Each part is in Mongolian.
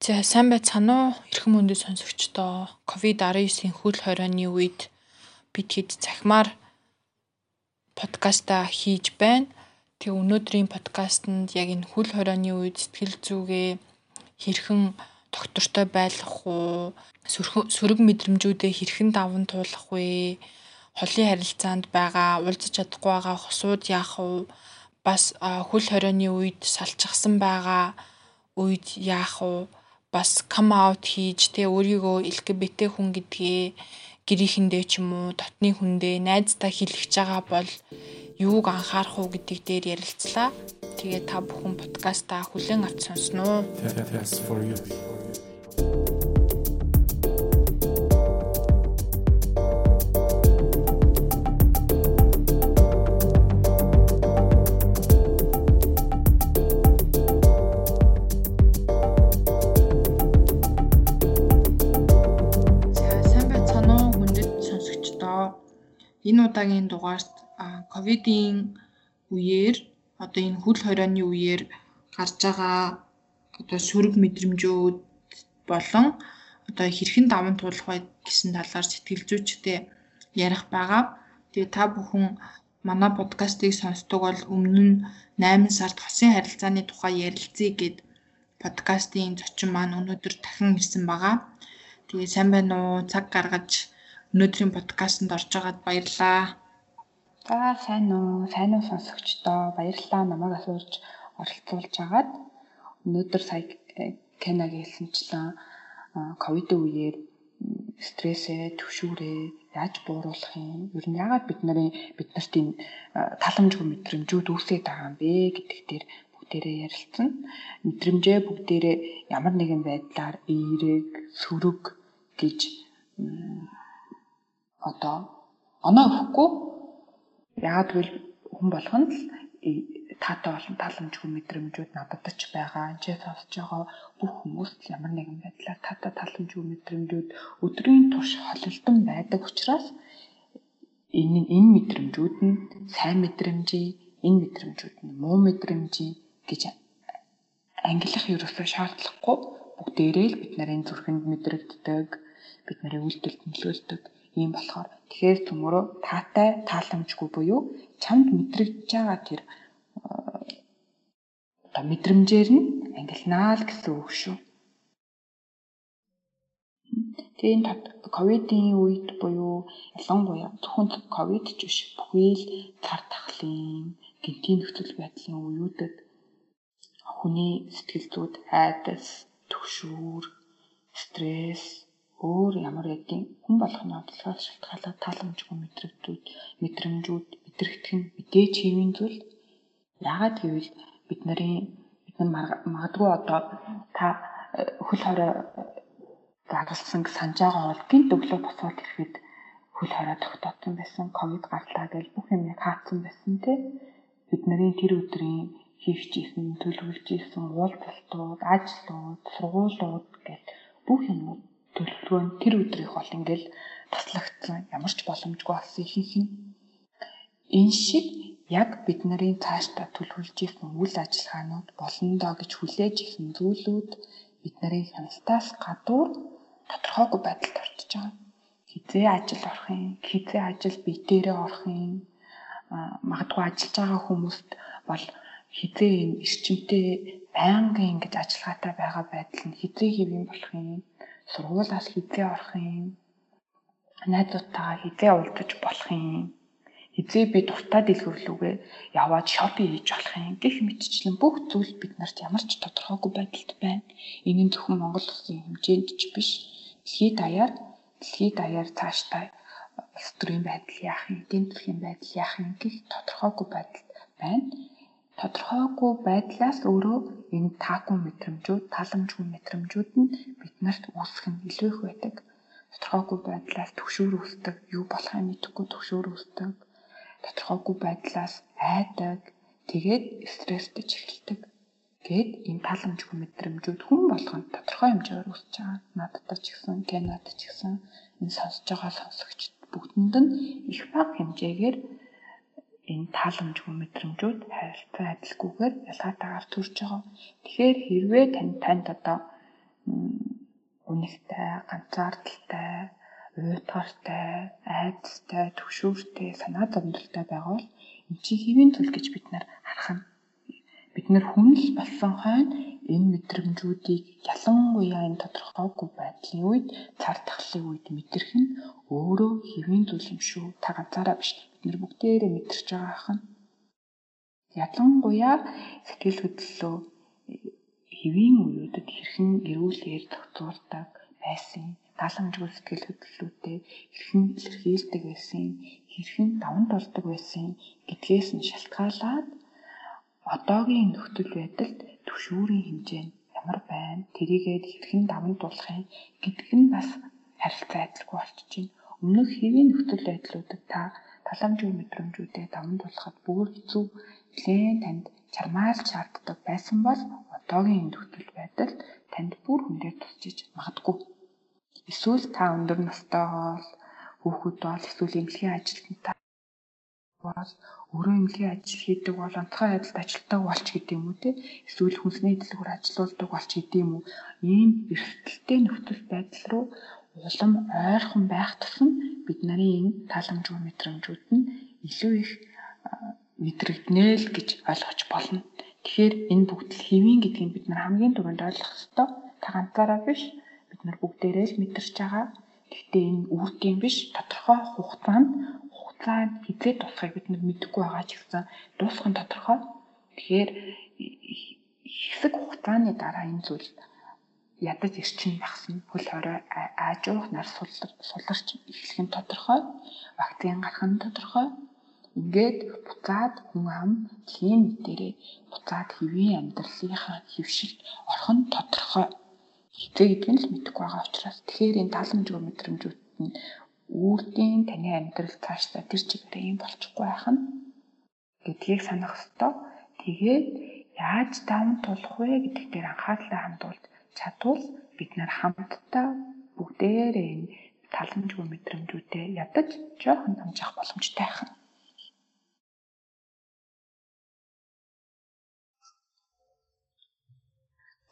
За сайн байцгаана уу? Эрхэм мөндөд сонсогчдоо. Ковид-19-ийн хөл хорионы үед бид хэд захимаар подкаста хийж байна. Тэгээ өнөөдрийн подкастт яг энэ хөл хорионы үед сэтгэл зүгээ хэрхэн доктортой байлгах уу? Сөрөг мэдрэмжүүдээ хэрхэн даван туулах вэ? Холын харилцаанд байгаа уулзах чадахгүй байгаа хосууд яах вэ? Бас хөл хорионы үед салчгсан байгаа үед яах вэ? Бас come out хийж тэ өөрийгөө LGBT хүн гэдгээ гэрийнхэндээ ч юм уу дотны хүндээ найздаа хэлчихэж байгаа бол юуг анхаарах уу гэдэг дээр ярилцлаа. Тэгээ та бүхэн подкастаа хүлээн авч сонсноо. Энэ удаагийн дугаарт ковидын үеэр одоо энэ хөл хорионы үеэр гарч байгаа одоо сөрөг мэдрэмжүүд болон одоо хэрхэн даван туулах вэ гэсэн талаар сэтгэл зүйчтэй ярих байгаа. Тэгээ та бүхэн манай подкастыг сонсдог бол өмнө нь 8 сард хосын харилцааны тухай ярилцъя гэд подкастын зочин маань өнөөдөр дахин ирсэн байгаа. Тэгээ сайн байна уу? Цаг гаргаж өнөөдрийн подкастт орж байгаад баярлалаа. За сайн уу? Сайн уу сонсогчдоо баярлалаа намайг асуурж оролцуулж агаад өнөөдөр сая Кенаг хэлсэнчлэн ковидын үеэр стрессээ, төвшүүрээ яаж бууруулах юм? Ер нь яагаад бид нарын бид нарт энэ таламжгүй мэдрэмжүүд үүсээд байгаа юм бэ гэдэг дээр бүгдээрээ ярилцсан. Мэдрэмжээ бүгдээрээ ямар нэгэн байдлаар эерэг, сөрөг гэж одоо? Оноо өгөхгүй яагаад гэвэл хүн болгоно л таатай болон таламжгүй мэдрэмжүүд надад ч байгаа. Энд сонсож байгаа бүх хүмүүс ямар нэгэн байдлаар таатай таламжгүй мэдрэмжүүд өдрийн турш холилдон байдаг учраас энэ энэ мэдрэмжүүд нь сайн мэдрэмжий, энэ мэдрэмжүүд нь муу мэдрэмжий гэж ангилах ерөөсөө шаардлагагүй. Бүгдээрээ л бид нарын зүрхэнд мэдрэгддэг, бид нарын үйлдэлд нөлөөлдөг ийм болохоор тэгэхээр төмөрөө таатай тааламжгүй буюу чамд мэдрэгдэж байгаа тэр одоо мэдрэмжээр нь ангилнаа л гэсэн үг шүү. Тэгээ энэ ковидын үед буюу ялангуяа зөвхөн ковид ч биш бүхий л цар тахлын гинтийн нөхцөл байдлын үеүүдэд хүний сэтгэл зүйд айдас, төгшүүр, стресс өөр ямар гэдгийг хүн болгоны онцлогоос шалтгаалаад тааламжгүй мэдрэгдүүд мэдрэмжүүд мэдрэгдэх нь мэдээж хэвийн зүйл. Яагаад гэвэл бид нарын бид нар магадгүй одоо та э, хөл хорой загалсан санаж байгаа бол гинт өглөө босоод ирэхэд хөл хорой тогтоосон байсан, ковид гарлаа гэж бүх юм хаацсан байсан тий. Бид нарын тэр өдрийн хийвч исэн, төлөвлөж исэн уулзалтууд, ажлууд, сургуулиуд гэх бүх юмуд төлөвлөгөө нь тэр өдрийнх бол ингээл таслагдсан ямар ч боломжгүй болсон ихэнх нь энэ шиг яг бид нарын цаашдаа төлөвлөж исэн үйл ажиллагаанууд болно доо гэж хүлээж исэн зүйлүүд бид нарын хяналтаас гадуур тодорхойгүй байдалд орчиж байгаа. Хизээ ажил орох юм, хизээ ажил бие дээрээ орох юм. Магадгүй ажиллаж байгаа хүмүүст бол хизээ энэ эрчимтэй байнгын ингэж ажиллагаатай байгаа байдал нь хизээ хэв юм болох юм сургуулиас хизээ орох юм? Найзуудтайгаа хизээ уулзаж болох юм? Хизээ би дуртай дэлгүүрлүүгээ яваад шопинг хийж болох юм? Гэх мэтчлэн бүх зүйл бид нарт ямар ч тодорхойгүй байдалд байна. Энэ нь зөвхөн Монгол улсын хэмжээнд ч биш. Дэлхийд даяар дэлхийд даяар цаашдаа улс төрийн байдал яах юм, эдийн засгийн байдал яах юм? Гэх тодорхойгүй байдал байна тодорхойгүй байдлаас өөрөө энэ таагүй мэдрэмжүүд, тааламжгүй мэдрэмжүүд нь биднэрт үүсэх нь илүү их байдаг. Тодорхойгүй байдлаас төгшөөр үүсдэг, юу болохыг мэдэхгүй төгшөөр үүсдэг. Тодорхойгүй байдлаас айдаг, тэгээд стресстэй эхэлдэг. Гэт энэ тааламжгүй мэдрэмжүүд хүн болгонд тодорхой хэмжээгээр үүсэж байгаа. Надад ч гэсэн, Кенад ч гэсэн энэ сонсож байгаа сонсогчд бүгдэнд нь их бага хэмжээгээр энэ тааламжгүй мэдрэмжүүд харилцан адилгүйгээр ялгаатайгаар төрж байгаа. Тэгэхээр хэрвээ тань танд одоо үнэхтэй, ганцаардалтай, уйтгартай, айдастай, төгшөөртэй, санаа зовнилтай байгаа бол энэ чи хэвийн тул гэж бид нар харах нь. Бид нар хүнл болсон хойно энэ мэдрэмжүүдийг ялангуяа энэ тодорхойгүй байдлын үед цар тахлын үед мэдрэх нь өөрөө хэвийн зүйл юм шүү. Та ганцаараа биш. Бид нар бүгдээрээ мэдэрч байгаа хань. Ялангуяа сэтгэл хөдлөлөө хэвийн үеүүдэд хэрхэн эрүүлээр тогтвордог байсан даламжгүй сэтгэл хөдлөлүүтэй хэрхэн илэрхийлдэг байсан хэрхэн даван тулдаг байсан гэдгээс нь шалтгаалаад одоогийн нөхцөл байдалд төвшүүрийн хэмжээ нь ямар байна тэрийгээд хэрхэн даван туулах юм гэдг нь бас харилцаа адилгүй болчихж байна. Өмнөх хэвийн нөхцөл байдлуудад та таламжгүй мэдрэмжүүдээ даван туулахад бүр хэцүү. Нэлээд танд чармаалж шаарддаг байсан бол одоогийн нөхцөл байдалд танд бүр хүндээ тусчиж магадгүй. Эсвэл та өндөр настай бол хүүхэд бол эсвэл эмнэлгийн ажилтнтай бол өөрөө эмнэлгийн ажил хийдэг бол онцгой байдалд ажилтдаг болч гэдэг юм уу те? Эсвэл хүнсний дэлгүүр ажилуулдаг болч гэдэг юм уу? Ийм эрсдэлтэй нөхцөл байдал руу улам ойрхон байх тусам бид нарын энэ тааламжгүй мэдрэмжүүд нь илүү их мэдрэгдэнэ л гэж ойлгож болно. Тэгэхээр энэ бүгд л хэвийн гэдгийг бид нар хамгийн түрүүнд ойлгох ёстой. Та ганцаараа биш бид нар бүгдээрээ л мэдэрч байгаа. Гэхдээ энэ үрдийн биш тодорхой хугацаанд хугацаанд хизээ тусахыг бид нар мэдэхгүй байгаа ч гэсэн дуусах нь тодорхой. Тэгэхээр хэсэг хугацааны дараа энэ зүйл ядаж ирчин багсна хөл хорой аажуух нар суларч эхлэх нь тодорхой. Вакцин гарах нь тодорхой. Ингээд буцаад хүн ам дэлхийн дээрээ буцаад хэвийн амьдралынхаа хөвшилд орох нь тодорхой. Хизээ гэдгийг л мэдэхгүй байгаа учраас тэгэхээр энэ таламжгүй мэдрэмжүүд нь үрдийн таны амьдрал цаашдаа тэр чигээр юм болчихгүй байх нь гэдгийг санах ёстой. Тэгээд яаж даван тулах вэ гэдэг дээр анхаарлаа хандуулж чадвал бид нар хамтдаа бүгдээрээ энэ таламжгүй мэдрэмжүүдээ ядаж жоохон амжих боломжтой байна.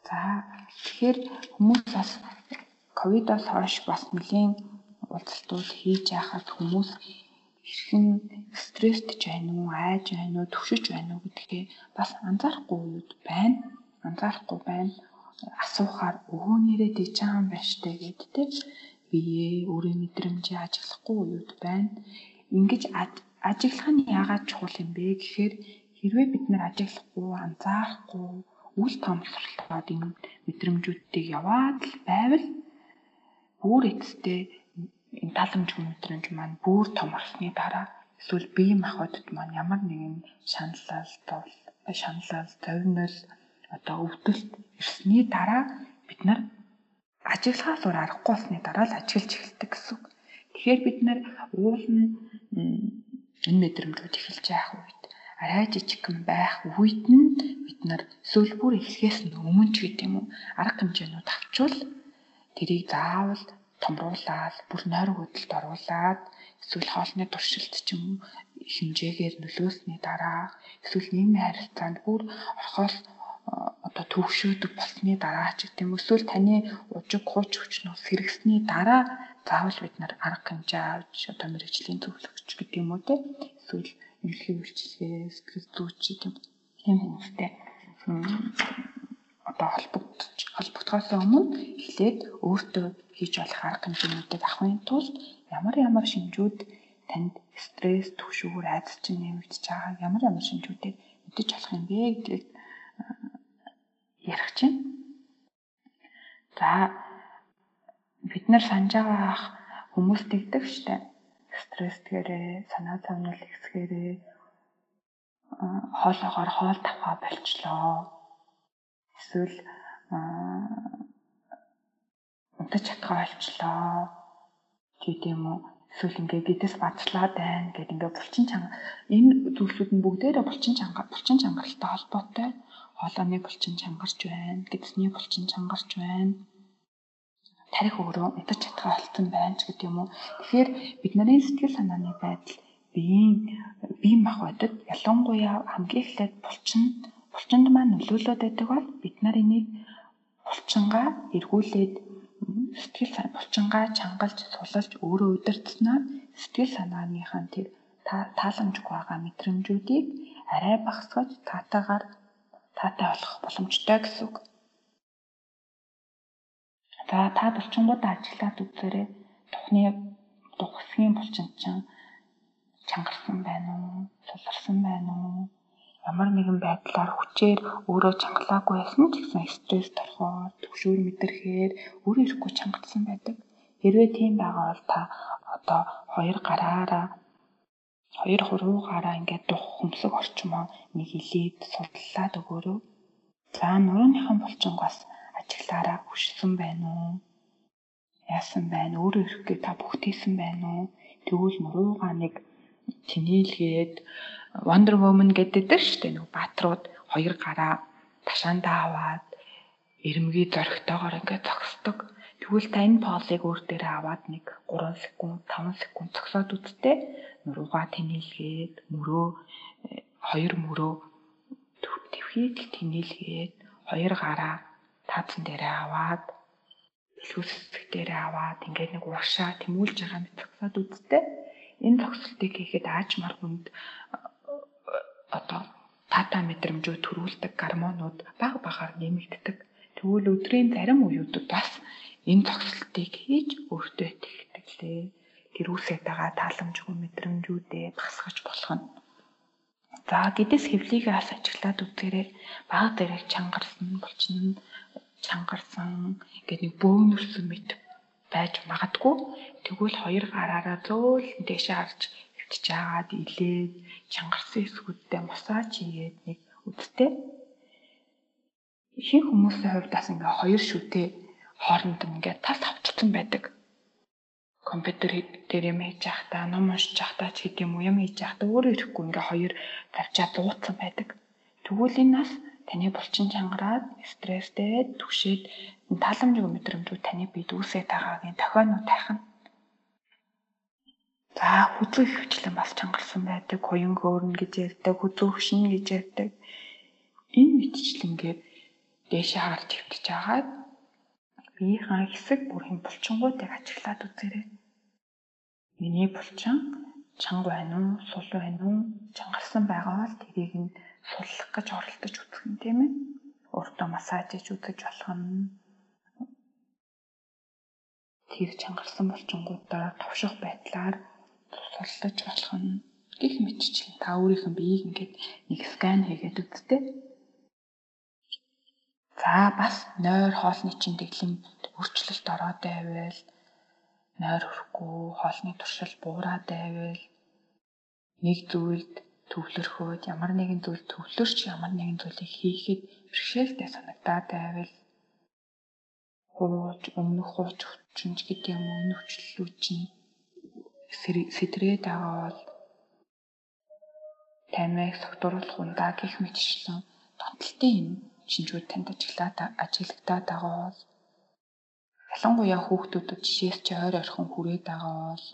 За тэгэхээр хүмүүс бас ковидоос хойш бас нэлийн уулзалтууд хийж яхад хүмүүс хэрхэн стресстэй байна уу, айж байна уу, төвшөж байна уу гэдгээ бас анзаарахгүй үед байна. Анзаарахгүй байна. Асуухаар өвөө нэрээ дэж байгаа юм байна штэ гэд тэ бие өөрийн мэдрэмжээ ажиглахгүй үед байна. Ингиж ажиглах нь яагаад чухал юм бэ гэхээр хэрвээ бид нар ажиглахгүй, анзаарахгүй үл томсорлоод энэ мэдрэмжүүдийг яваад л байвал бүр эцэстээ энэ таламжгүй мэдрэмж маань бүр том болсны дараа эсвэл бие махбодд маань ямар нэгэн шаналал, шаналал, товнол одоо өвдөлт ирсний дараа бид нар ажиглахаас өөр аргагүй болсны дараа л ажиглаж эхэлдэг гэсэн үг. Тэгэхээр бид нар уулын энэ мэдрэмжүүд эхэлж явах үед арай жижигхэн байх үед нь бид нар эсвэл бүр эхлэхээс нь өмнө ч гэдэг юм уу арга хэмжээнүүд авчвал тэрийг заавал томруулаад бүр нойр хөдөлт оруулаад эсвэл хоолны туршилт ч юм хэмжээгээр нөлөөсний дараа эсвэл нийгмийн харилцаанд бүр орхоол одоо төвшөөдөг болсны дараа ч гэдэм эсвэл таны ужиг хууч хүчнээс хэрэгсний дараа заавал бид нар арга хэмжээ авч одоо мэрэгжлийн зөвлөгч гэдэг юм уу те эсвэл эмнэлгийн үйлчилгээ сэтгэл зүйч гэдэг юм хүмүүстэй одоо холбогдож холбогдохоос өмнө эхлээд өөртөө хийж болох арга хэмжээнүүдийг авахын тулд ямар ямар шинжүүд танд стресс, түгшүүр, айдас чинь нэмэгдэж байгаа ямар ямар шинжүүдийг мэдэж болох юм бэ гэдгийг ярих чинь. За бид нар санаж байгаа хүмүүс тэгдэг штэ. Стресстгээрээ, санаа зовнил ихсгээрээ хоолоогоор хоол тавхаа болчлоо. Эсвэл унтаж чадхаа болчлоо. Тийм үү? Эсвэл ингээ гэдэс бацлаад байна гэд ингээ булчин чанга энэ зүйлсүүд нь бүгдээрээ булчин чанга булчин чангаралтай холбоотой. Хоолойны булчин чангарч байна, гэдэсний булчин чангарч байна. Тарих өөрөө унтаж чадхаа болцсон байна ч гэдэг юм уу. Тэгэхээр бид нарын сэтгэл санааны байдал биеийн бие махбодод ялангуяа хамгийн эхлээд булчин булчинд маань нөлөөлөд байдаг бол бид нар энийг булчингаа эргүүлээд сэтгэл булчингаа чангалж сулалж өөрөө удирдснаар сэтгэл санааныхаа тэр тааламжгүй байгаа мэдрэмжүүдийг арай багасгаж таатайгаар таатай болох боломжтой гэсэн үг. За та булчингуудаа ажиглаад үзээрэй. Тухны дугсгийн булчин чинь чангарсан байна уу? Суларсан байна уу? Ямар нэгэн байдлаар хүчээр өөрөө чангалаагүй байсан ч гэсэн стресс торхоор, төгшүүр мэдрэхээр өөрөө ирэхгүй чангацсан байдаг. Хэрвээ тийм байгаа бол та одоо хоёр гараараа хоёр хуруугаараа ингээд дух хөмсөг орчмоо нэг илээд судлаад өгөөрөө. За нурууныхан булчингаас ажиглаараа хүшсэн байна уу? Яасан байна? Өөрөө ирэхгүй та бүгдээсэн байна уу? Тэгвэл нуруугаа нэг тэнээлгээд Wonder Woman гэдэг дээр шүү дээ. Нэг бааtruуд хоёр гараа ташаандаа аваад эрэмгий зоригтойгоор ингээд зогсдог. Тэгвэл та энэ полыг өөр дээрээ аваад нэг 3 секунд, 5 секунд зогсоод үзтээ нуруугаа тэнээлгээд мөрөө хоёр мөрөө твхийг тэнээлгээд хоёр гараа таацсан дээрээ аваад хэсэг дээрээ аваад ингээд нэг уушаа тэмүүлж байгаа мэт зогсоод үзтээ энэ зогсолтыг хийхэд аажмар хүнд одоо тата мэдрэмжүүд төрүүлдэг гормонууд баг багаар нэмэгддэг. Тэгвэл өдрийн зарим үеүүдэд бас энэ зогсолтыг хийж өөртөө итгэдэг лээ. Тэр үсэт байгаа тааламжгүй мэдрэмжүүдээ багсгаж болох нь. За гэдэс хэвлийгээ бас ажиглаад үзээрэй. Баг дээрээ чангарсан болчихно чангарсан гэдэг нэг бөөнөрсөн мэт байж магадгүй. Тэгвэл хоёр гараараа зөөлөн дэшээ харж хөвтж жагаад илээд чангарсан эсгүүдтэй массаж хийгээд нэг үдтэй. Ихэнх хүмүүсийн хувьд бас ингээ хоёр шүтээ хооронд ингээ тал тавчсан байдаг. Компьютер дээр юм хийж явахдаа, ном уншиж явахдаа ч гэдэг юм хийж явахдаа өөрөө ирэхгүй ингээ хоёр тавчаа дуудсан байдаг. Тэгвэл энэ нас таны булчин чангараад стресстэй түгшээд тааламжгүй мэдрэмжүүд таны бид үүсээ тагаагийн тохионоо тайхна. За хүзүү хөвчлэн бас чангарсан байдаг, хуян хөөрнө гэж ярьдаг, хүзүү хөшин гэж ярьдаг. Энэ мэдчлэнгээр дээшээ харж хөвтөж агаад биеийнхаа хэсэг бүрийн булчингуудыг ажиглаад үзээрэй. Миний булчин чанга байна уу, сул байна уу, чангарсан байгаа бол тэрийг нь суллах гэж оролдож үзэх юм тийм ээ. Өөртөө массаж хийж үзэж болох нь тэр чангарсан булчингуудаа товших байдлаар суллаж болох нь гих мэтчлэн та өөрийнхөө биеийг ингээд нэг скан хийгээд үзтээ. За бас нойр хоолны чинь дэглэм өөрчлөлт ороод байвал нойр хөрөхгүй хоолны туршил буураад байвал нэг зүйлд төвлөрхөөд ямар нэгэн зүйл төвлөрч ямар нэгэн зүйлийг хийхэд бэрхшээлтэй санагдаад байвал хууч өмнөх хууч өвчнж гэдэг юм уу энэ өвчлөлүүд чинь сэтрээд байгаа бол тамиг согтууруулах ундаа гих мэтчлэн. Тоталтай юм шинжүүд танд ажиглаад ажиглагдаад байгаа бол ялангуяа хүүхдүүдэд жишээс чи ойр орхон хүрээд байгаа бол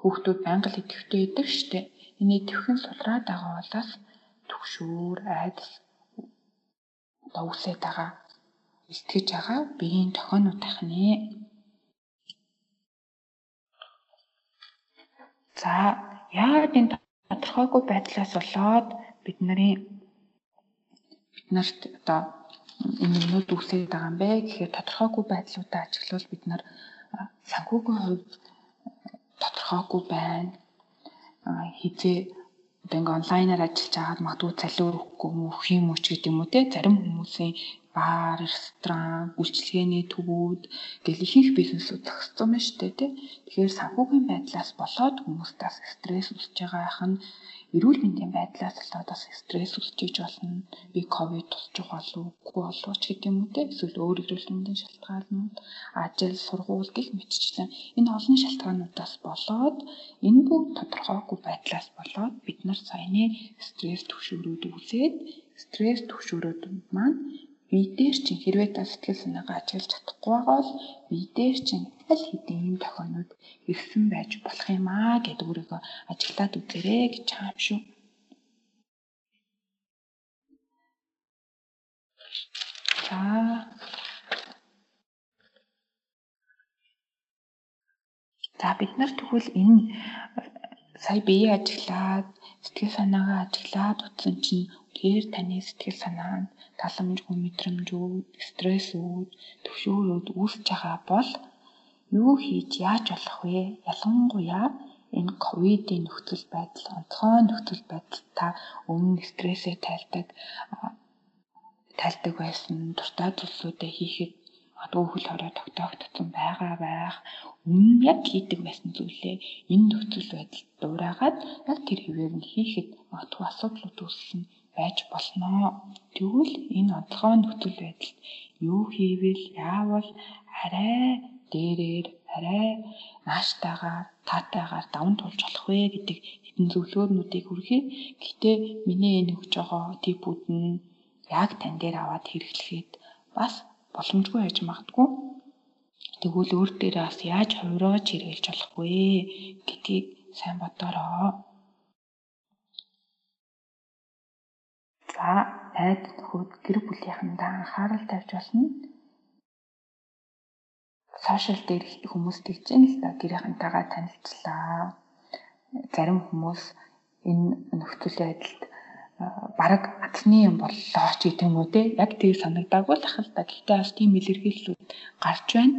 хүүхдүүд байнга л идэвхтэй идэг штэ энэ идэвхэн сулраад байгаа болоос төгшүүр айдас давсаад байгаа. Илтгэж байгаа биеийн тохионууд тахнэ За яагаад энэ тодорхойгүй байдлаас болоод бид нарын бид нарт одоо энэ юмнууд үүсээд байгаа юм бэ гэхээр тодорхойгүй байдлуудаа ажиглавал бид нар санхүүгийн хувьд тодорхойгүй байна. Хизээ одоо ингээ онлайнаар ажиллаж байгаад магадгүй цалин өгөхгүй юм уу, юм уу ч гэдэг юм уу те зарим хүмүүсийн бар, ресторан, үйлчилгээний төвүүд гэл ихэнх бизнесүүд зогссон байна шүү дээ тий. Тэгэхээр санхүүгийн байдлаас болоод хүмүүстээс стресс үүсэж байгаа ах нь эрүүл мэндийн байдлаас болоод бас стресс үүсэж болно. Би ковид тусчих болов уу, болов ч гэдэг юм уу тий. Эсвэл өөр эрүүл мэндийн шалтгаанууд, ажил, сургууль гэх мэтчлэн энэ олон шалтгаануудаас болоод энэ бүгд тодорхойгүй байдлаас болоод бид нар саяны стресс түвшүүрүүд үүсээд стресс түвшүүрүүд маань бие дээр чинь хэрвээ та сэтгэл санаагаа ажиглаж чадахгүй байгаа бол бие дээр чинь аль хэдийн юм тохиолнууд ирсэн байж болох юм аа гэд өөрийгөө ажиглаад үзээрэй гэж байгаа юм шүү. За За бид нар тэгвэл энэ сая бие ажиглаад сэтгэл санаагаа ажиглаад утсан чинь тэгэхээр таны сэтгэл санаа нь таламжгүй мэдрэмжүүд, стрессүүд, төвшөөрүүд үүсэж байгаа бол юу хийж яаж болох вэ? Ялангуяа энэ ковидын нөхцөл байдал, онцгой нөхцөл байдал та өмнө стрессээ тайлдаг тайлдаг байсан дуртай зүйлсүүдээ хийхэд магадгүй хөл хорой тогтоогдсон байгаа байх. Өмнө яг хийдэг байсан зүйлээ энэ нөхцөл байдалд дуурайгаад яг тэр хэвээр нь хийхэд магадгүй асуудлууд үүссэн байж болно. Тэгвэл энэ онцгой нөхцөл байдалд юу хийвэл яавал арай дээрээр арай нааштайгаар таатайгаар даван тулж болох вэ гэдэг хэдэн зөвлөгөөнүүдийг хүргэе. Гэхдээ миний энэ өгж байгаа типүүд нь яг тань дээр аваад хэрэглэхэд бас боломжгүй байж магадгүй. Тэгвэл өөр дээрээ бас яаж хувираж хэрэгжилж болох вэ гэдгийг сайн бодороо. За, найз нөхөд гэр бүлийнхэндээ анхаарал тавьж болно. Сошиал дээр хүмүүс тэгж юм л да гэрийнхэнтэйгээ танилцлаа. Зарим хүмүүс энэ нөхцөл байдалд бараг атны юм боллоо ч гэдэг юм уу те яг тийг санагдаагүй л ахал та гэхдээ бас тийм илэрхийллүүд гарч байна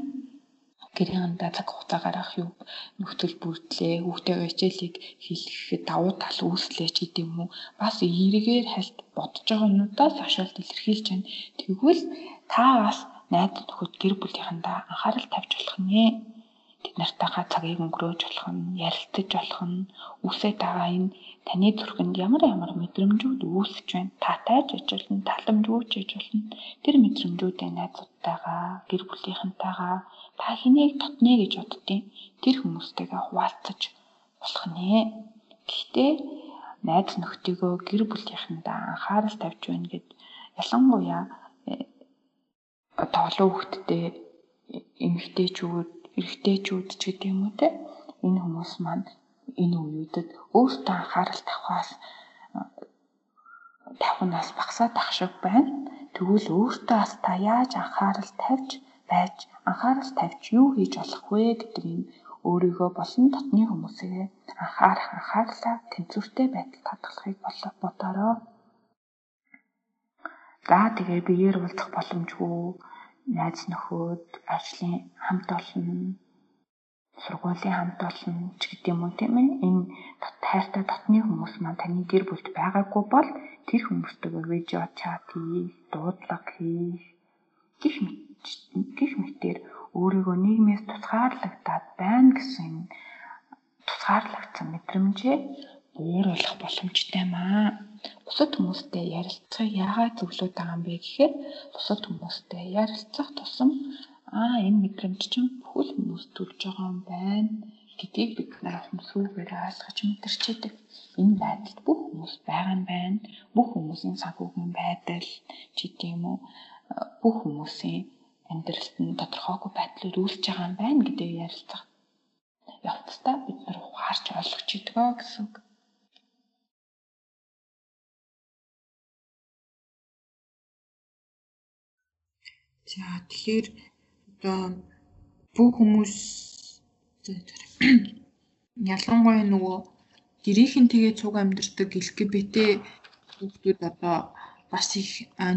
гэрээндээ цаг хугацаа гаргах юу нөхцөл бүрдлээ хүүхдтэйгээ хичээлийг хийхэд давуу тал үүслээ ч гэдэг юм уу бас эргээр хальт бодож байгаа юмудаа сошиалд илэрхийлж байна. Тэгвэл та бас найз нөхөд гэр бүлийнхэндээ анхаарал тавьж болох нэ тэд нартайгаа цагийг өнгөрөөж болох нь ярилцаж болох нь үсээд байгаа энэ таны зүрхэнд ямар ямар мэдрэмжүүд үүсэж байна. Татайж ажиллана таламжгүйж ажиллана тэр мэдрэмжүүдээ найзуудтайгаа гэр бүлийнхэнтэйгаа та хэнийг татнэ гэж боддیں۔ тэр хүмүүстэйгээ хуваалцаж болох нэ гэхдээ найз нөхдийгөө гэр бүлийнхэндээ анхаарал тавьж байна гэд ялангуяа э, одоо олон хүүхэдтэй эмэгтэйчүүд эрэгтэйчүүд ч гэдэг юм уу те энэ хүмүүс маань энэ үеүүдэд өөртөө анхаарал тавхаас тавхнаас багасаад ах шиг байна. Тэгвэл өөртөө бас та яаж анхаарал тавьж байж анхаарал тавьж юу хийж болох вэ гэдэг энэ өөрийгөө болон дотны хүмүүсээ анхаарах анхаарлаа тэнцвэртэй байдалд хадгалахыг бодороо. За тэгээ биеэр уулзах боломжгүй найз нөхөд, ажлын хамт олон, сургуулийн хамт олон ч гэдэг юм уу тийм ээ. Энэ тайртай дотны хүмүүс маань таны гэр бүлд байгаагүй бол тэр хүмүүстэйгээ видео чат хийх, дуудлага хийх гих гих мэтэр өөрийгөө нийгмээс тусгаарлагдаад байна гэсэн тусгаарлагдсан мэдрэмжээ бууруулах боломжтой маа. Бусад хүмүүстэй ярилцахыг яагаад зөвлөд байгаа юм бэ гэхээр бусад хүмүүстэй ярилцах тусам аа энэ мэдрэмж чинь бүхэл хүмүүс төрж байгаа юм байна гэдгийг бид нар хүмсүүгээр ойлгож мэдэрчээдэг. Энэ байдалд бүх хүмүүс байгаа юм байна. Бүх хүмүүсийн санхүүгийн байдал ч гэдэм үү бүх хүмүүсийн амьдралд нь тодорхойгүй байдлаар үүсэж байгаа юм байна гэдгийг ярилцах явцдаа бид нар ухаарч ойлгож идэгөө гэсэн үг. За тэгэхээр одоо бүх хүмүүс ялангуяа нөгөө гэрийнхэн тэгээ цуг амьдардаг LGBT хүүхдүүд одоо бас их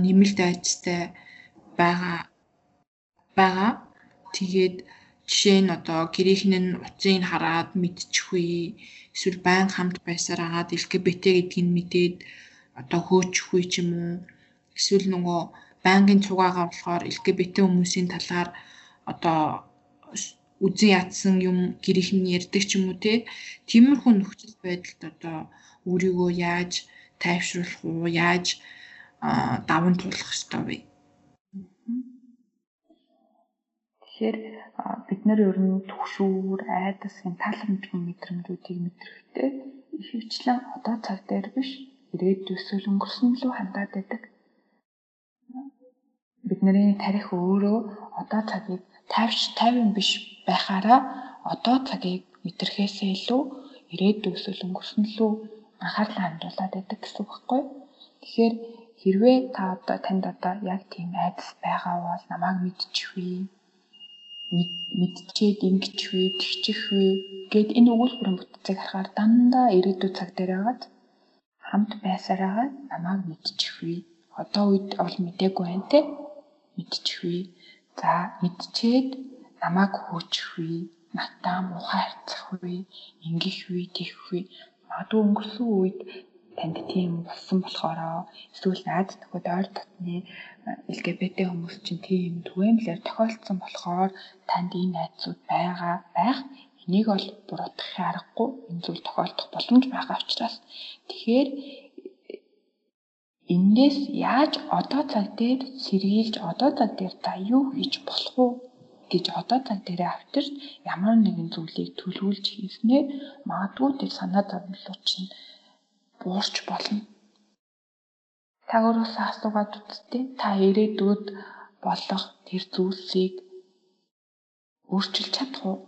нэмэлт айцтай байгаа байгаа. Тэгээд жишээ нь одоо гэрийнхэн нь утсыг хараад мэдчихвээ. Эсвэл байн хамт байсаар агаад LGBT гэдгийг мэдээд одоо хөөчихвээ ч юм уу. Эсвэл нөгөө байнгын цугаагаа болохоор LGBT хүмүүсийн талаар одоо үзэн ядсан юм гэрийнх нь ярьдаг ч юм уу те тиймэрхүү нөхцөл байдалд одоо өөрийгөө яаж тайвшруулах уу яаж даван туулах ёстой вэ Тэгэхээр бид нар ер нь төгшүүр, айдас гэн таламжгүй мэдрэмжүүдийг мэдрэхдээ ихэвчлэн одоо цаг дээр биш ирээдүйсэл өнгөрсөн лөө хандаад байдаг бидний тарих өөрөө одоо цагийг тайвш тайван биш байхаараа одоо цагийг мэдрэхээсээ илүү ирээдүйсэл өнгөрсөн лөө анхаарлаа хандуулад байдаг гэсэн үг байхгүй. Тэгэхээр хэрвээ та одоо танд одоо яг тийм айдас байгаа бол намайг мэдчихвээ. мэдчихэд ингэж вэ, тэгчих вэ гэд энэ өгүүлбэрийн бүтцийг харахаар дандаа ирээдүйн цаг дээр байгаад хамт байсараагаа намайг мэдчих вэ. Одоо үед ол мдээгүй байна те. Мэдчих вэ. За мэдчихэд намайг хөөчих вэ. Натаа мухай харцах вэ. Ингэх вэ, тэгэх вэ. Магадгүй өнгөрсөн үед танд тийм болсон болохоороо эсвэл найз нөхөд ойр дотны LGBT хүмүүс чинь тийм түгээмлэр тохиолдсон болохоор танд энэ найзууд байгаа байх. Энийг бол буруутгахын аргагүй. Энэ зүйл тохиолдох боломж байгаа учраас. Тэгэхээр Эндээс яаж одоо цаг дээр сэргийлж одоо цаг дээр та юу хийж болох вэ гэж одоо цаг дээр авчирч ямар нэгэн зүйлийг төлөвлөж хийснээр магадгүй тэр санаа зовлон чинь буурч болно. Та өөрөөсөө асуугаад үзтээ та ирээдүйд болох тэр зүйлсийг өөрчилж чадах уу?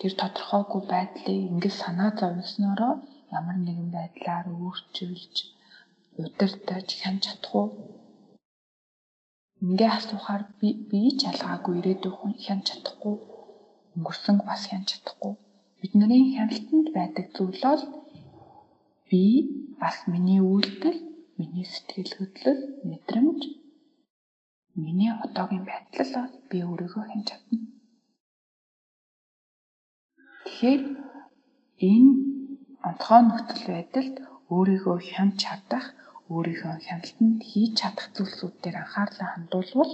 Тэр тодорхойгүй байдлыг ингэж санаа зовсноороо ямар нэгэн байдлаар өөрчилж удирдах хянж чадах уу? Ингээ асуухаар би би ч ялгаагүй ирээдүйн хянж чадахгүй. Өнгөрсөнг бас хянж чадахгүй. Бидний хяналтанд байдаг зүйл бол би бас миний үйлдэл, миний сэтгэл хөдлөл, мэдрэмж, миний одоогийн байдал бол би өөрийгөө хянж чадна. Тэгэхээр энэ онцгой нөхцөл байдалд өөрийгөө хянж чадах өөрийнхөө хяналтанд хийж чадах зүйлсүүд дээр анхаарлаа хандуулвал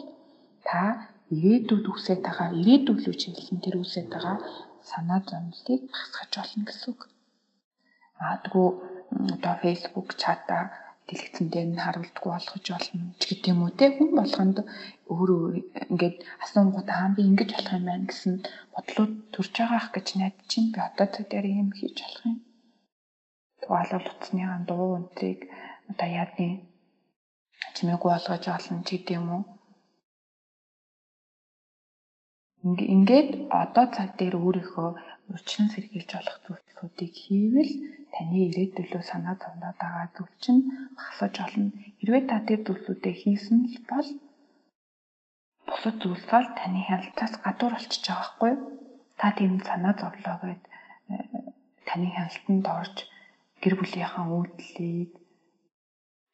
та ирээдүйд үсэж байгаа ирээдүйд рүү чиглэсэн тэр үсэж байгаа санаа зовлтыг багасгаж болно гэсэн үг. Магадгүй одоо Facebook чата дэлгэцэн дээр нь харуулдаггүй болгож болно ч гэдэг юм уу те хүн болгонд өөрөө ингээд асуунгууд аа би ингэж болох юм байна гэсэн бодлууд төрж байгаах гэж найдаж чинь би одоо цаг дээр юм хийж болох юм. Тугаалал утасныхаа дуу өнтрийг одоо яадны чимээгүй болгож олно ч гэдэм уу. Ингээд одоо цаг дээр өөрийнхөө урьдчилан сэргийлж болох зүйлсүүдийг хийвэл таны ирээдүйлөө санаа зовноод байгаа зүйл чинь багасж олно. Хэрвээ та тэр зүйлсүүдээ хийсэн л бол бусад зүйлс бол таны хяналтаас гадуур болчихж байгаа юу? Та тийм санаа зовлоо гэд э, таны хяналтанд орж гэр бүлийнхаа үйлдэлийг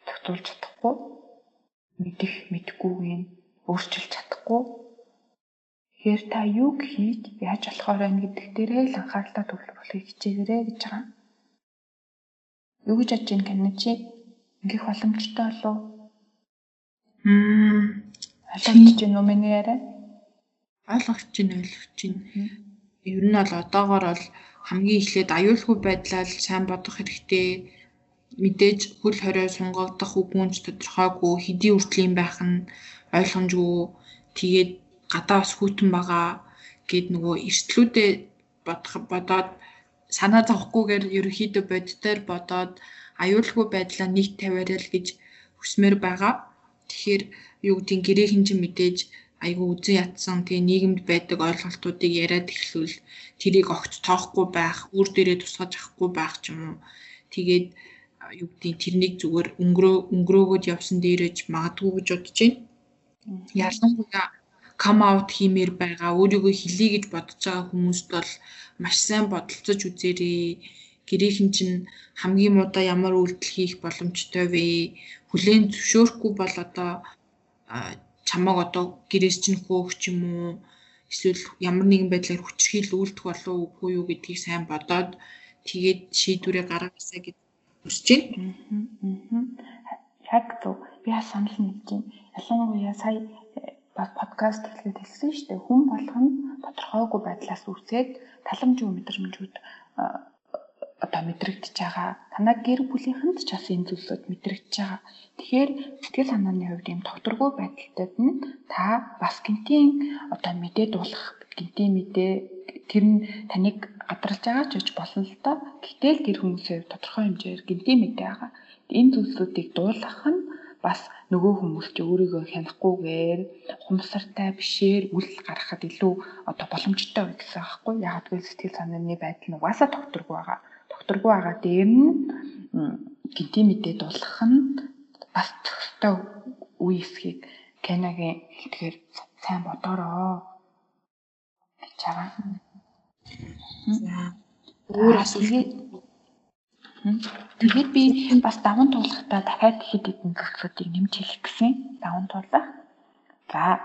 тогтоолж чадахгүй мэдэх мэдхгүйг өөрчилж чадахгүй Тэгэхээр та юг хийж яаж болохоор байна гэдэг дээрээ л анхаарлаа төвлөрүүлэхийг хичээгээрэй гэж байгаа. Юу гэж бодож байна гэнэ чи? Ингээх боломжтой болов уу? Мм ойлгож байна уу миний яриа? Ойлгож байна, ойлгож байна. Ер нь бол одоогоор бол хамгийн эхлээд аюулгүй байдлаа сайн бодох хэрэгтэй мэдээж хөл хорио сунгагдах үгүнч тодорхойгүй хэдий үртлийн байх нь ойлгомжгүй тэгээд гадаа бас хүйтэн байгаа гэд нөгөө эрсдлүүдээ бодох бодоод санаа зовхгүйгээр ерөөхдөө боддоор бодоод аюулгүй байдлаа нийт тавиарай л гэж хүсмээр байгаа. Тэгэхээр юу гэдгийг гэрээ хинжин мэдээж айгүй үзэн ятсан тэгээ нийгэмд байдаг ойлголтуудыг яриад эхлүүл тэрийг огт тоохгүй байх, үр дээрээ тусгаж авахгүй байх ч юм уу. Тэгээд юу гэдгийг тэрнийг зүгээр өнгөрөө өнгөрөөгөөд явсан дээрэж магадгүй гэж бодож байна. Ялангуяа come out хиймээр байгаа өөрийгөө хэлье гэж бодож байгаа хүмүүст бол маш сайн бодолцож үзээрэй. Гэрийнхэн чинь хамгийн муудаа ямар үйлдэл хийх боломжтой вэ? Хүлээн зөвшөөрөхгүй бол одоо чамаг одоо гэрээс чинь хөөх ч юм уу эсвэл ямар нэгэн байдлаар хүчрхийл үйлдэх болов уугүй юу гэдгийг сайн бодоод тэгээд шийдвэрээ гаргаасаа гэж хүсэж байна. Яг зөв. Би санал нэгж байна. Ялангуяа сая бас подкаст хэлгээд хэлсэн шүү дээ. Хүн болгоно тодорхойгүй байдлаас үүсээд таламжгүй мэдрэмжүүд одоо мэдрэгдэж байгаа. Танай гэр бүлийнхэнд ч бас энэ зүйлсүүд мэдрэгдэж байгаа. Тэгэхээр сэтгэл санааны хувьд ийм тогтворгүй байдалтад нь та бас гинтийн одоо мэдээ дуулах, гинтийн мэдээ тэр нь таныг гадарлаж байгаа ч гэж болно л доо. Гэтэл тэр хүмүүсийн хувьд тодорхой хэмжээр гинтийн мэдээ байгаа. Энэ зүйлсүүдийг дуулгах нь бас нөгөө хүмүүс ч өөрийгөө хянахгүйгээр хумсартай бишээр үл гаргахад илүү одоо боломжтой байх гэсэн аахгүй яг гэвэл сэтгэл санааны байдал нь угаасаа тогтворгүй байгаа. Тогтворгүй байгаа дээр нь гинти мэдээ дуулах нь бас төгстэй үе эсхийг Кенагийн хэлтгэр сайн бодороо. чагаа. За өөр асуулт Тэгээд би бас даван туулахдаа дахиад хэд хэдэн зүйлсүүдийг нэмж хэлэх гэсэн. Даван туулах. За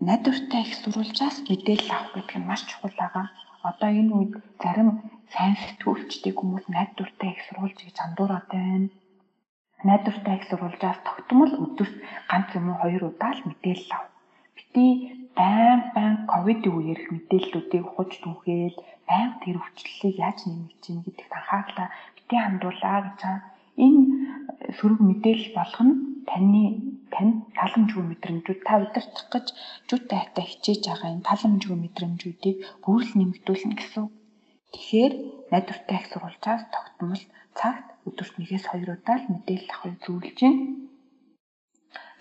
найдвартай их сурвалжаас мэдээлэл авах гэдэг нь маш чухал байгаа. Одоо энэ үед зарим сайн сэтгүүлчдийг хүмүүс найдвартай их сурвалж гэж андуураад байна. Найдвартай их сурвалжаас тогтмол өдөрт ганц юм уу хоёр удаа л мэдээлэл ав. Бити байн байн ковидын үеэр мэдээллүүдийг ухаж түнхээл байнга тэр өвчлөлийг яаж нэмэх чинь гэдэгт анхаарлаа бити хандуулаа гэж байгаа. Энэ сөрөг мэдээлэл болгоно таны тань таламжгүй мэдрэмжүүд та удирдах гэж жүтэй хатаа хичээж байгаа энэ таламжгүй мэдрэмжүүдийг бүрэл нэмэгдүүлнэ гэсэн. Тэгэхээр найдвартай их сурвалжаас тогтмол цагт өдөрт нэгээс хоёр удаа л мэдээлэл авахыг зөвлөж байна.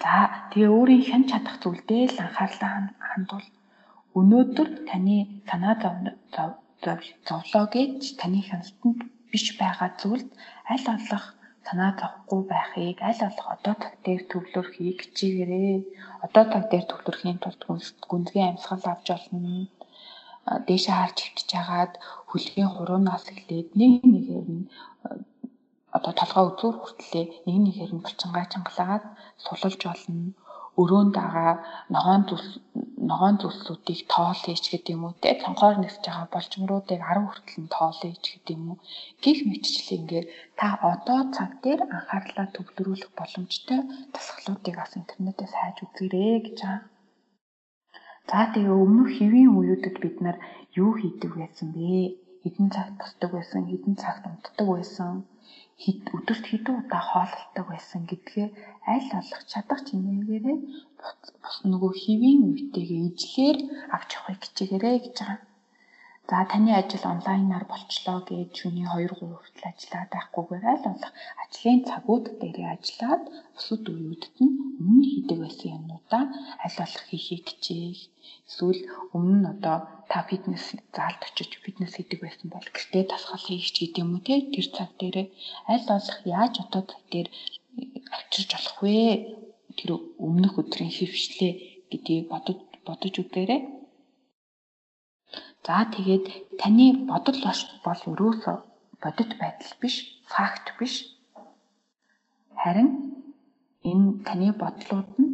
За тэгээ өөрийн хэн чадах зүйлдээ л анхаарлаа хандуул. Өнөөдөр таны санаа зовлоо гэж таны хяналтанд биш байгаа зүйлд аль болох санаа зовхгүй байхыг аль болох одоо цаг дээр төвлөрөхийг хичээгээрэй. Одоо цаг дээр төвлөрөхийн тулд гүнзгий амьсгал авч олно. Дээшээ харж хөвчж хагаад хөлгийн хуруунаас эхлээд нэг нэгээр нь одоо толгой үзүүр хүртлээ нэг нэгээр нь булчингаа чангалаад сулалж болно өрөөнд байгаа ногоон зүс ногоон зүслүүдийг тоол хийж гэдэг юм уу те? Цонхоор нисэж байгаа болчмруудыг 10 хүртэл нь тоол хийж гэдэг юм уу? Гих мэтчлээ ингээд та одоо цаг дээр анхаарлаа төвлөрүүлэх боломжтой дасгалуудыг бас интернетээс хайж үзээрэй гэж байгаа. За тэгээ өмнөх хэвийн үеүүдэд бид нар юу хийдэг байсан бэ? Хэдэн цагт босдог байсан, хэдэн цагт унтдаг байсан, өдөрт хэдэн удаа хооллолдог байсан гэдгээ аль болох чадах чинээгээрээ бус нөгөө хэвийн үетэйгээ ижлэхээр авч явахыг хичээгээрэй гэж байгаа. За таны ажил онлайнаар болчлоо гэж шөнийн 2 3 хүртэл ажиллаад байхгүйгээр аль болох ажлын цагууд дээрээ ажиллаад бусад үеүүдэд нь өмнө хийдэг байсан юмнуудаа аль болох хийхийг хичээх. Эсвэл өмнө одоо та фитнес заалд очиж фитнес хийдэг байсан бол гэртээ дасгал хийх ч гэдэм юм уу те тэр цаг дээрээ аль болох яаж одоо цаг дээр авчирч болох вэ? Тэр өмнөх өдрийн хөвшлээ гэдгийг бодож бодож үзээрэй. За тэгээд таны бодол бол өрөөсөө бодит байдал биш, факт биш. Харин энэ таны бодлууд нь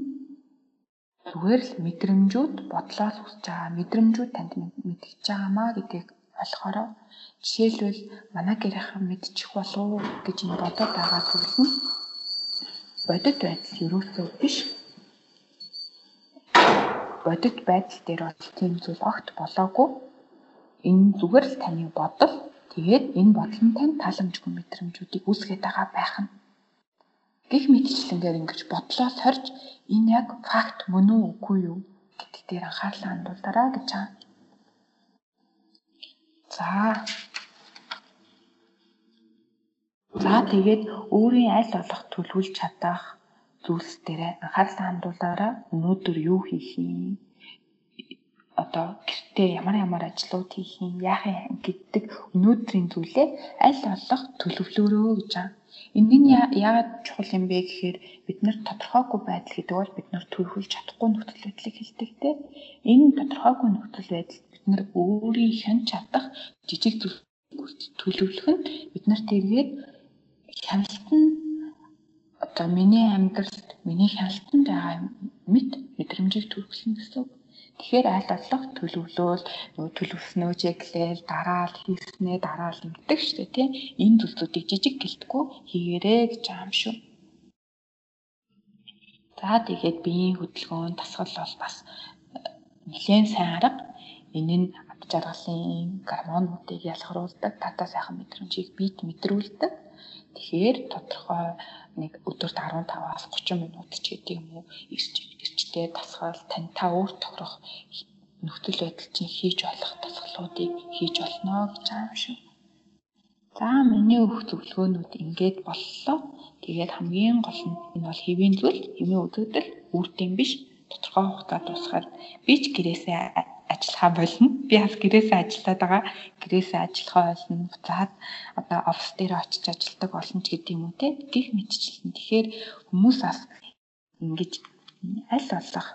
зүгээр л мэдрэмжүүд бодлоос үсэж байгаа мэдрэмжүүд танд мэдчихэж байгаамаа гэдгийг болохоор жишээлбэл манай гэрийнхэн мэдчих болов гэж энэ бодоод байгаа зүйл нь бодит байдал ерөөсөө биш. Бодит байдал дээр бол тийм зүйл огт болоогүй энэ зүгээр л таны бодол тэгээд энэ бодол нь тань таламжгүй мэдрэмжүүдийг үүсгэж байгаа байх нь гих мэтчлэнгээр ингэж бодлоос хорж энэ яг факт мөн үү үгүй юу гэдэг дээр анхаарлаа хандуулаарай гэж байгаа. За. За тэгээд өөрийн аль болох төлөвлөж чадах зүйлс дээр анхаарлаа хандуулаарай. Өнөөдөр юу хийх юм? Одоо гэртээ ямар ямар ажлууд хийх юм яах юм гэдэг өнөөдрийн зүйлээ аль болох төлөвлөөрөө гэж байгаа. Энэ нь яагаад чухал юм бэ гэхээр бид нар тодорхойгүй байдал гэдэг бол бид нар төлөвлөж чадахгүй нөхцөл байдлыг хэлдэг те. Энэ тодорхойгүй нөхцөл байдал бид нар өөрийнх нь чадах жижиг зүйлүүд төлөвлөх нь бид нарт эргээд хяналтан одоо миний амьдралд миний хяналтанд байгаа мэд мэдрэмжийг төрүүлсэн гэсэн үг. Тэгэхээр аль болох төлөвлөөл төлөвснөө чеклээл дараал хийснээ дараал ингэдэг шүү дээ тийм энэ зүйлсүүдийг жижиг гэлтгүй хийгээрэй гэж юм шүү. За тэгээд биеийн хөдөлгөөн дасгал бол бас э, нэлээд сайн арга. Энэ нь ад жаргалын гормонуудыг ялгаруулдаг, татаа сайхан мэдрэмжийг биед мэдрүүлдэг. Тэгэхээр тодорхой нэг өдөрт 15-аас 30 минут ч гэдэг юм уу ирч ирчтэй дасгал тань та өөр тохирох нөхцөл байдал чинь хийж болох дасгалуудыг хийж болно гэж байгаа юм шүү. За миний өөх зөвлөгөөнүүд ингээд боллоо. Тэгээд хамгийн гол нь энэ бол хэвийн зүйл, хэвийн үзэгдэл, үрдэм биш. Тодорхой хугацаа дуусгаад би ч гэрээсээ ажиллахаа болно. Би бас гэрээсээ ажиллаад байгаа. Гэрээсээ ажиллахаа болно. Буцаад одоо офис дээр очиж ажилладаг болно ч гэдэг юм уу те. Гэх мэтчлэн. Тэгэхээр хүмүүс бас ингэж аль болох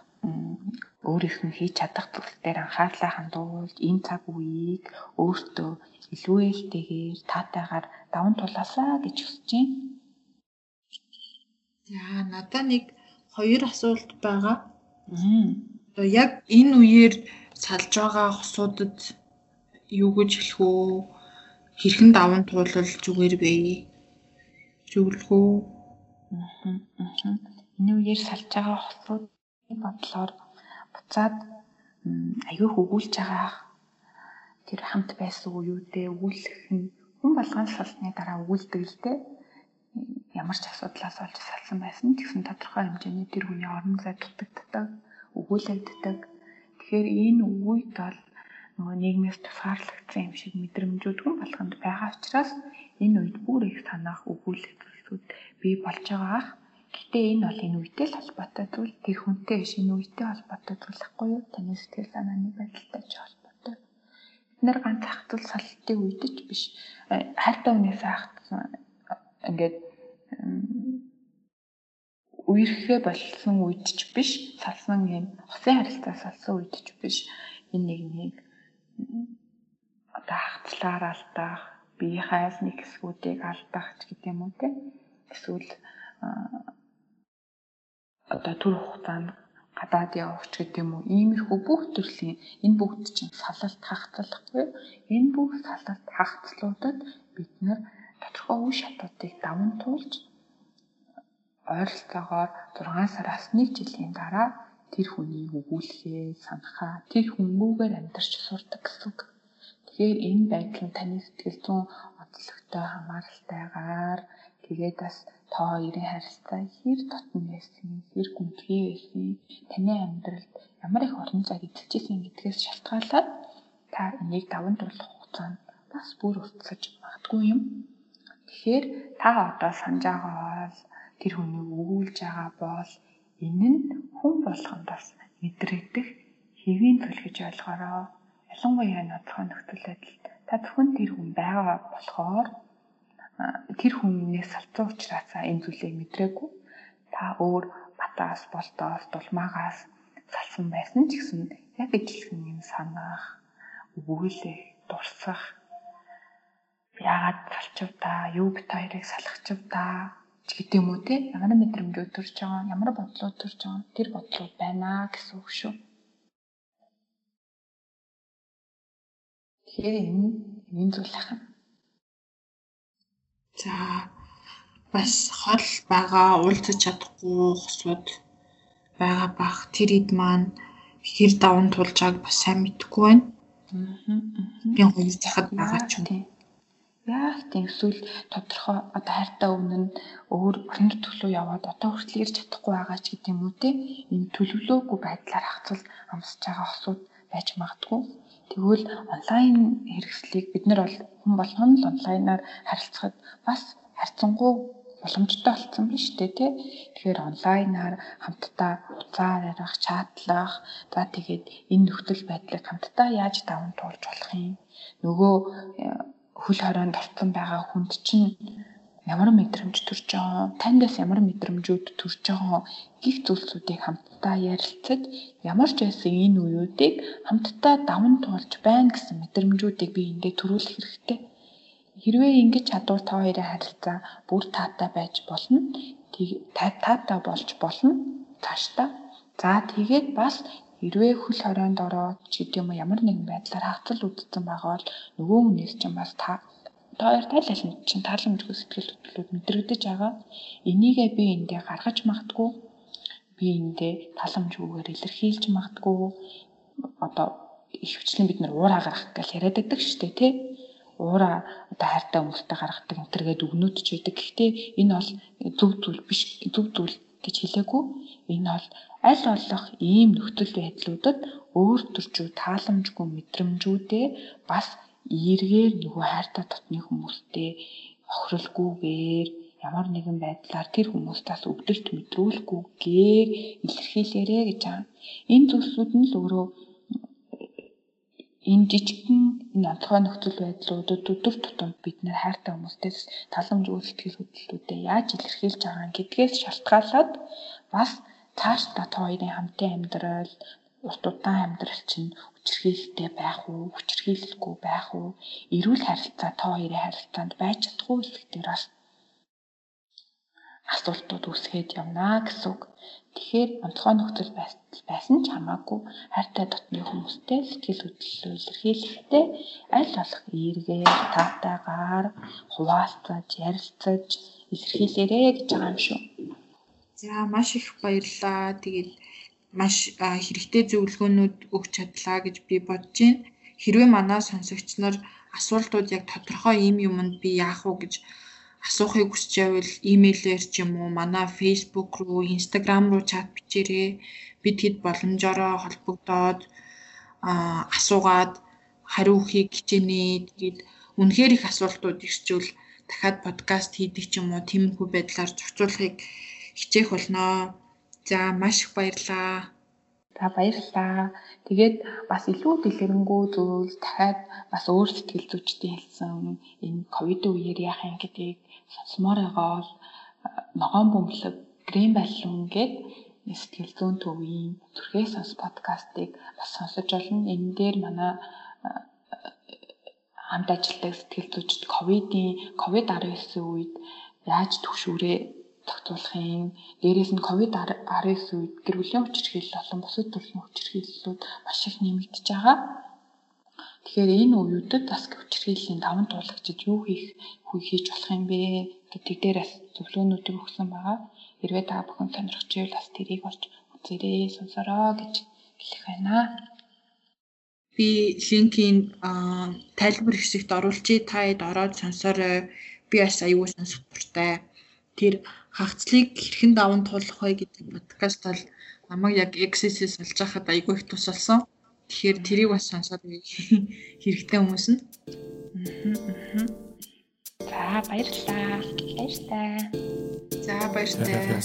өөрийнх нь хийж чадах зүйл дээр анхаарлаа хандуулж энэ цаг үеийг өөртөө илүү ээлтэйгээр таатайгаар даван тулаасаа гэж хүсэж байна. За надаа нэг хоёр асуулт байгаа. Одоо яг энэ үеэр салж байгаа хосуудад юу гэж хэлэх үү? Хэрхэн даван туулал зүгээр бэ? Зөвлөх үү? Аа. Энэ үеэр салж байгаа хосууд бодлоор буцаад аягүй өгүүлж байгаа тэр хамт байсан үеүдээ өгүүлэх нь хүн болгон салсны дараа өгүүлдэг л дээ ямар ч асуудлаас олж салсан байсан тэгсэн тодорхой хэмжээний тэр хүний орон зай дутагддаг, өгүүлэгддэг. Тэгэхээр энэ үед бол нөгөө нийгмээс тусгаарлагдсан юм шиг мэдрэмжүүд хүн болгонд байгаа учраас энэ үед бүр их санаах өгүүлэгдлүүд бий болж байгаа. Гэтэ энэ бол энэ үедээ л холбоотой зүйл тэр хүнтэй биш энэ үедээ холбоотой зүйл ахгүй юу? Таны сэтгэл санааны байдалтай ч холбоотой. Бид нэр ганц ах зүйл салтын үед ч биш. Хайртай хүнээс ахсан ингээд үерхээ болсон ч биш салсан юм хосын харилцаа салсан ч биш энэ нэг нэг одоо хагцлаар алдах биеийнхээс нэг хэсгүүдийг алдах ч гэдэг юм уу те эсвэл одоо төр хугацаанд гадаад явах ч гэдэг юм уу иймэрхүү бүх төрлийн энэ бүгд чинь салалт хагцлахгүй энэ бүх салалт хагцлуудад бид нар тодорхой үе шатуудыг даван туулж ойролцоогоор 6 сараас 1 жилийн дараа тэр хүнийг өгүүлэхээ санахаа тэр хүмүүгээр амьдарч сурдаг гэсэн үг. Тэгэхээр энэ байдал нь таны сэтгэл зүйн онцлогтой хамааралтайгаар тэгээд бас та хоёрын харилцаа хэр дотн байсан, хэр гүнзгий байсан, таны амьдралд ямар их орон зайг эзэлжсэн гэдгээс шалтгаалаад та энийг даван туулах хугацаанд бас бүр уртсаж магадгүй юм. Тэгэхээр та одоо санаж байгаа бол тэр хүнийг өгүүлж байгаа бол энэ нь хүн болгонд бас мэдрэгдэх хэвийн зүйл гэж ойлгоорой. Ялангуяа ноцхон нөхцөл байдалд та зөвхөн тэр хүн байгаа болохоор тэр хүнээс салцсан учраас энэ зүйлийг мэдрээгүй. Та өөр батаас, болтоос, дулмаагаас салсан байсан ч гэсэн яг ижилхэн юм санах, өгүүлэх, дурсах яагаад салчив та, юу бит хоёрыг салахчив та ч гэдэг юм уу те ямар мэдрэмжүүд төрж байгаа ямар бодлууд төрж байгаа тэр бодлууд байна гэсэн үг шүү. Тэгэхээр энэ энэ зүйл ахна. За бас хол байгаа уулзаж чадахгүй хосууд байгаа бах тэр ид маань хэр даван тулжааг бас сайн мэдэхгүй байна. Би хоёр захад байгаа ч юм. Яах тийм эсвэл тодорхой одоо хайртай өмнө нь өөр орон төрлөө яваад одоо хүртэл ирж чадахгүй байгаа ч гэдэм үү те энэ төлөвлөөгүй байдлаар хацвал амсаж байгаа хосууд байж магадгүй. Тэгвэл онлайн хэрэгслийг бид нар бол хүн болгоно л онлайнаар харилцахад бас харьцангуй боломжтой болсон байна шүү дээ тий. Тэгэхээр онлайнаар хамтдаа уцаар ярих, чатлах, за тэгээд энэ нөхцөл байдлыг хамтдаа яаж даван туулж болох юм? Нөгөө хөл хорионд орцсон байгаа хүнд чинь ямар мэдрэмж төрж байгаа, таньдаас ямар мэдрэмжүүд төрж байгаа гих зүйлсүүдийг хамтдаа ярилцаж ямар ч байсан энэ үеүүдийг хамтдаа даван туулж байна гэсэн мэдрэмжүүдийг би эндээ төрүүлэх хэрэгтэй. Хэрвээ ингэж чадвар та хоёрын харилцаа бүр таатай байж болно. Таатай болж болно. Цаашдаа. За тэгээд бас Хэрвээ хөл хорионд ороод ч гэдэм юм ямар нэгэн байдлаар хавцал үүдсэн байгаа бол нөгөө хүнээс чинь бас та та хоёр тайлалнд чинь тааламжгүй сэтгэл хөдлөлүүд мэдрэгдэж байгаа. Энийгээ би эндээ гаргаж магтгүй. Би эндээ тааламжгүйгээр илэрхийлж магтгүй. Одоо ихвчлэн бид нар уураа гаргах гэж яриад байдаг шүү дээ тий уура одоо хайртай хүмүүстэй гаргадаг энтергээд өгнөд ч байдаг. Гэхдээ энэ бол зөв зүйл биш. Зөв зүйл гэж хэлээгүй. Энэ бол аль болох ийм нөхцөл байдлуудад өөр төрчүү тааламжгүй мэдрэмжүүдээ бас эргээр нөгөө хайртай дотны хүмүүстэй охиролгүйгээр ямар нэгэн байдлаар тэр хүмүүстээс өвдөлт мэдрүүлэхгүйгээр илэрхийлээрэ гэж байгаа. Энэ зүйлсүүд нь л өөрөө энэ жижигхэн энэ онцгой нөхцөл байдлуудад өдөр тутам бид нэр хайртай хүмүүстэй таламжгүй сэтгэл хөдлөлтүүдэд яаж илэрхийлж байгаа гэдгээс шалтгаалаад бас цааш та хоёрын хамтын амьдрал урт удаан амьдрал чинь хүчрхийлэлтэй байх уу, хүчрхийлэлгүй байх уу, эрүүл харилцаа тоо хоёрын харилцаанд байж чадахгүй үлдэх дээр бас асуултууд үүсгээд явна гэсэн үг. Тэгэхээр онцгой нөхцөл байсан ч хамаагүй хайртай дотны хүмүүстэй сэтгэл хөдлөлөө илэрхийлэхдээ аль болох эргээр таатайгаар хуваалцаж, ярилцаж илэрхийлээрэ гэж байгаа юм шүү. За маш их баярлалаа. Тэгээд маш хэрэгтэй зөвлөгөөнүүд өгч чадлаа гэж би бодож байна. Хэрвээ манай сонсогч нар асуултууд яг тодорхой ийм юмд би яах вэ гэж асуухыг хүсч байвал имэйлээр ч юм уу манай Facebook руу, Instagram руу чат бичээрэй. Бид хэд боломжоор холбогдоод асуугаад хариу өгөхийг хичээнэ. Тэгээд үнэхээр их асуултууд ирчвэл дахиад подкаст хийдэг ч юм уу тиймэрхүү байдлаар зохицуулахыг хичээх болноо. За маш их баярлалаа. За баярлалаа. Тэгээд бас илүү дэлгэрэнгүй зүйл дахиад бас өөр сэтгэл зүйчдийн хэлсэн энэ ковид үеэр яах юм гэдгийг сонсомоор байгаа бол ногоон бөмбөлөг грэм баллон гээд сэтгэл зүйн төвийн зүрхээ сонс подкастыг бас сонсож болно. Энэ дээр манай хамт ажилладаг сэтгэл зүйчд ковидын ковид 19 үед яаж төвшүүрээ тогтоолохын дээрээс нь ковид 19 үед гэр бүлийн хүчирхийлэл болон бусад төрлийн хүчирхийллүүд маш их нэмэгдэж байгаа. Тэгэхээр энэ үеүүдэд бас хүчирхийллийн даван туулагчид юу хийх хийж болох юм бэ гэдэг дээр бас зөвлөгөөнүүдийг өгсөн байгаа. Хэрвээ та бүхэн сонирхож байвал бас тэрийг олж үзээрэй, сонсороо гэж хэлэх байна. Би линкийн тайлбар хэсэгт оруулчий та хэд ороод сонсорой. Би бас аюул сонсох дуртай. Тэр хагцлыг хэрхэн даван туулах вэ гэдэг подкаст бол намайг яг Access-с олж хахад аягүй их тусалсан. Тэгэхээр тэрийг бас сонсоод хэрэгтэй хүмүүс нь. За баярлалаа. Баяртай. За баяртай.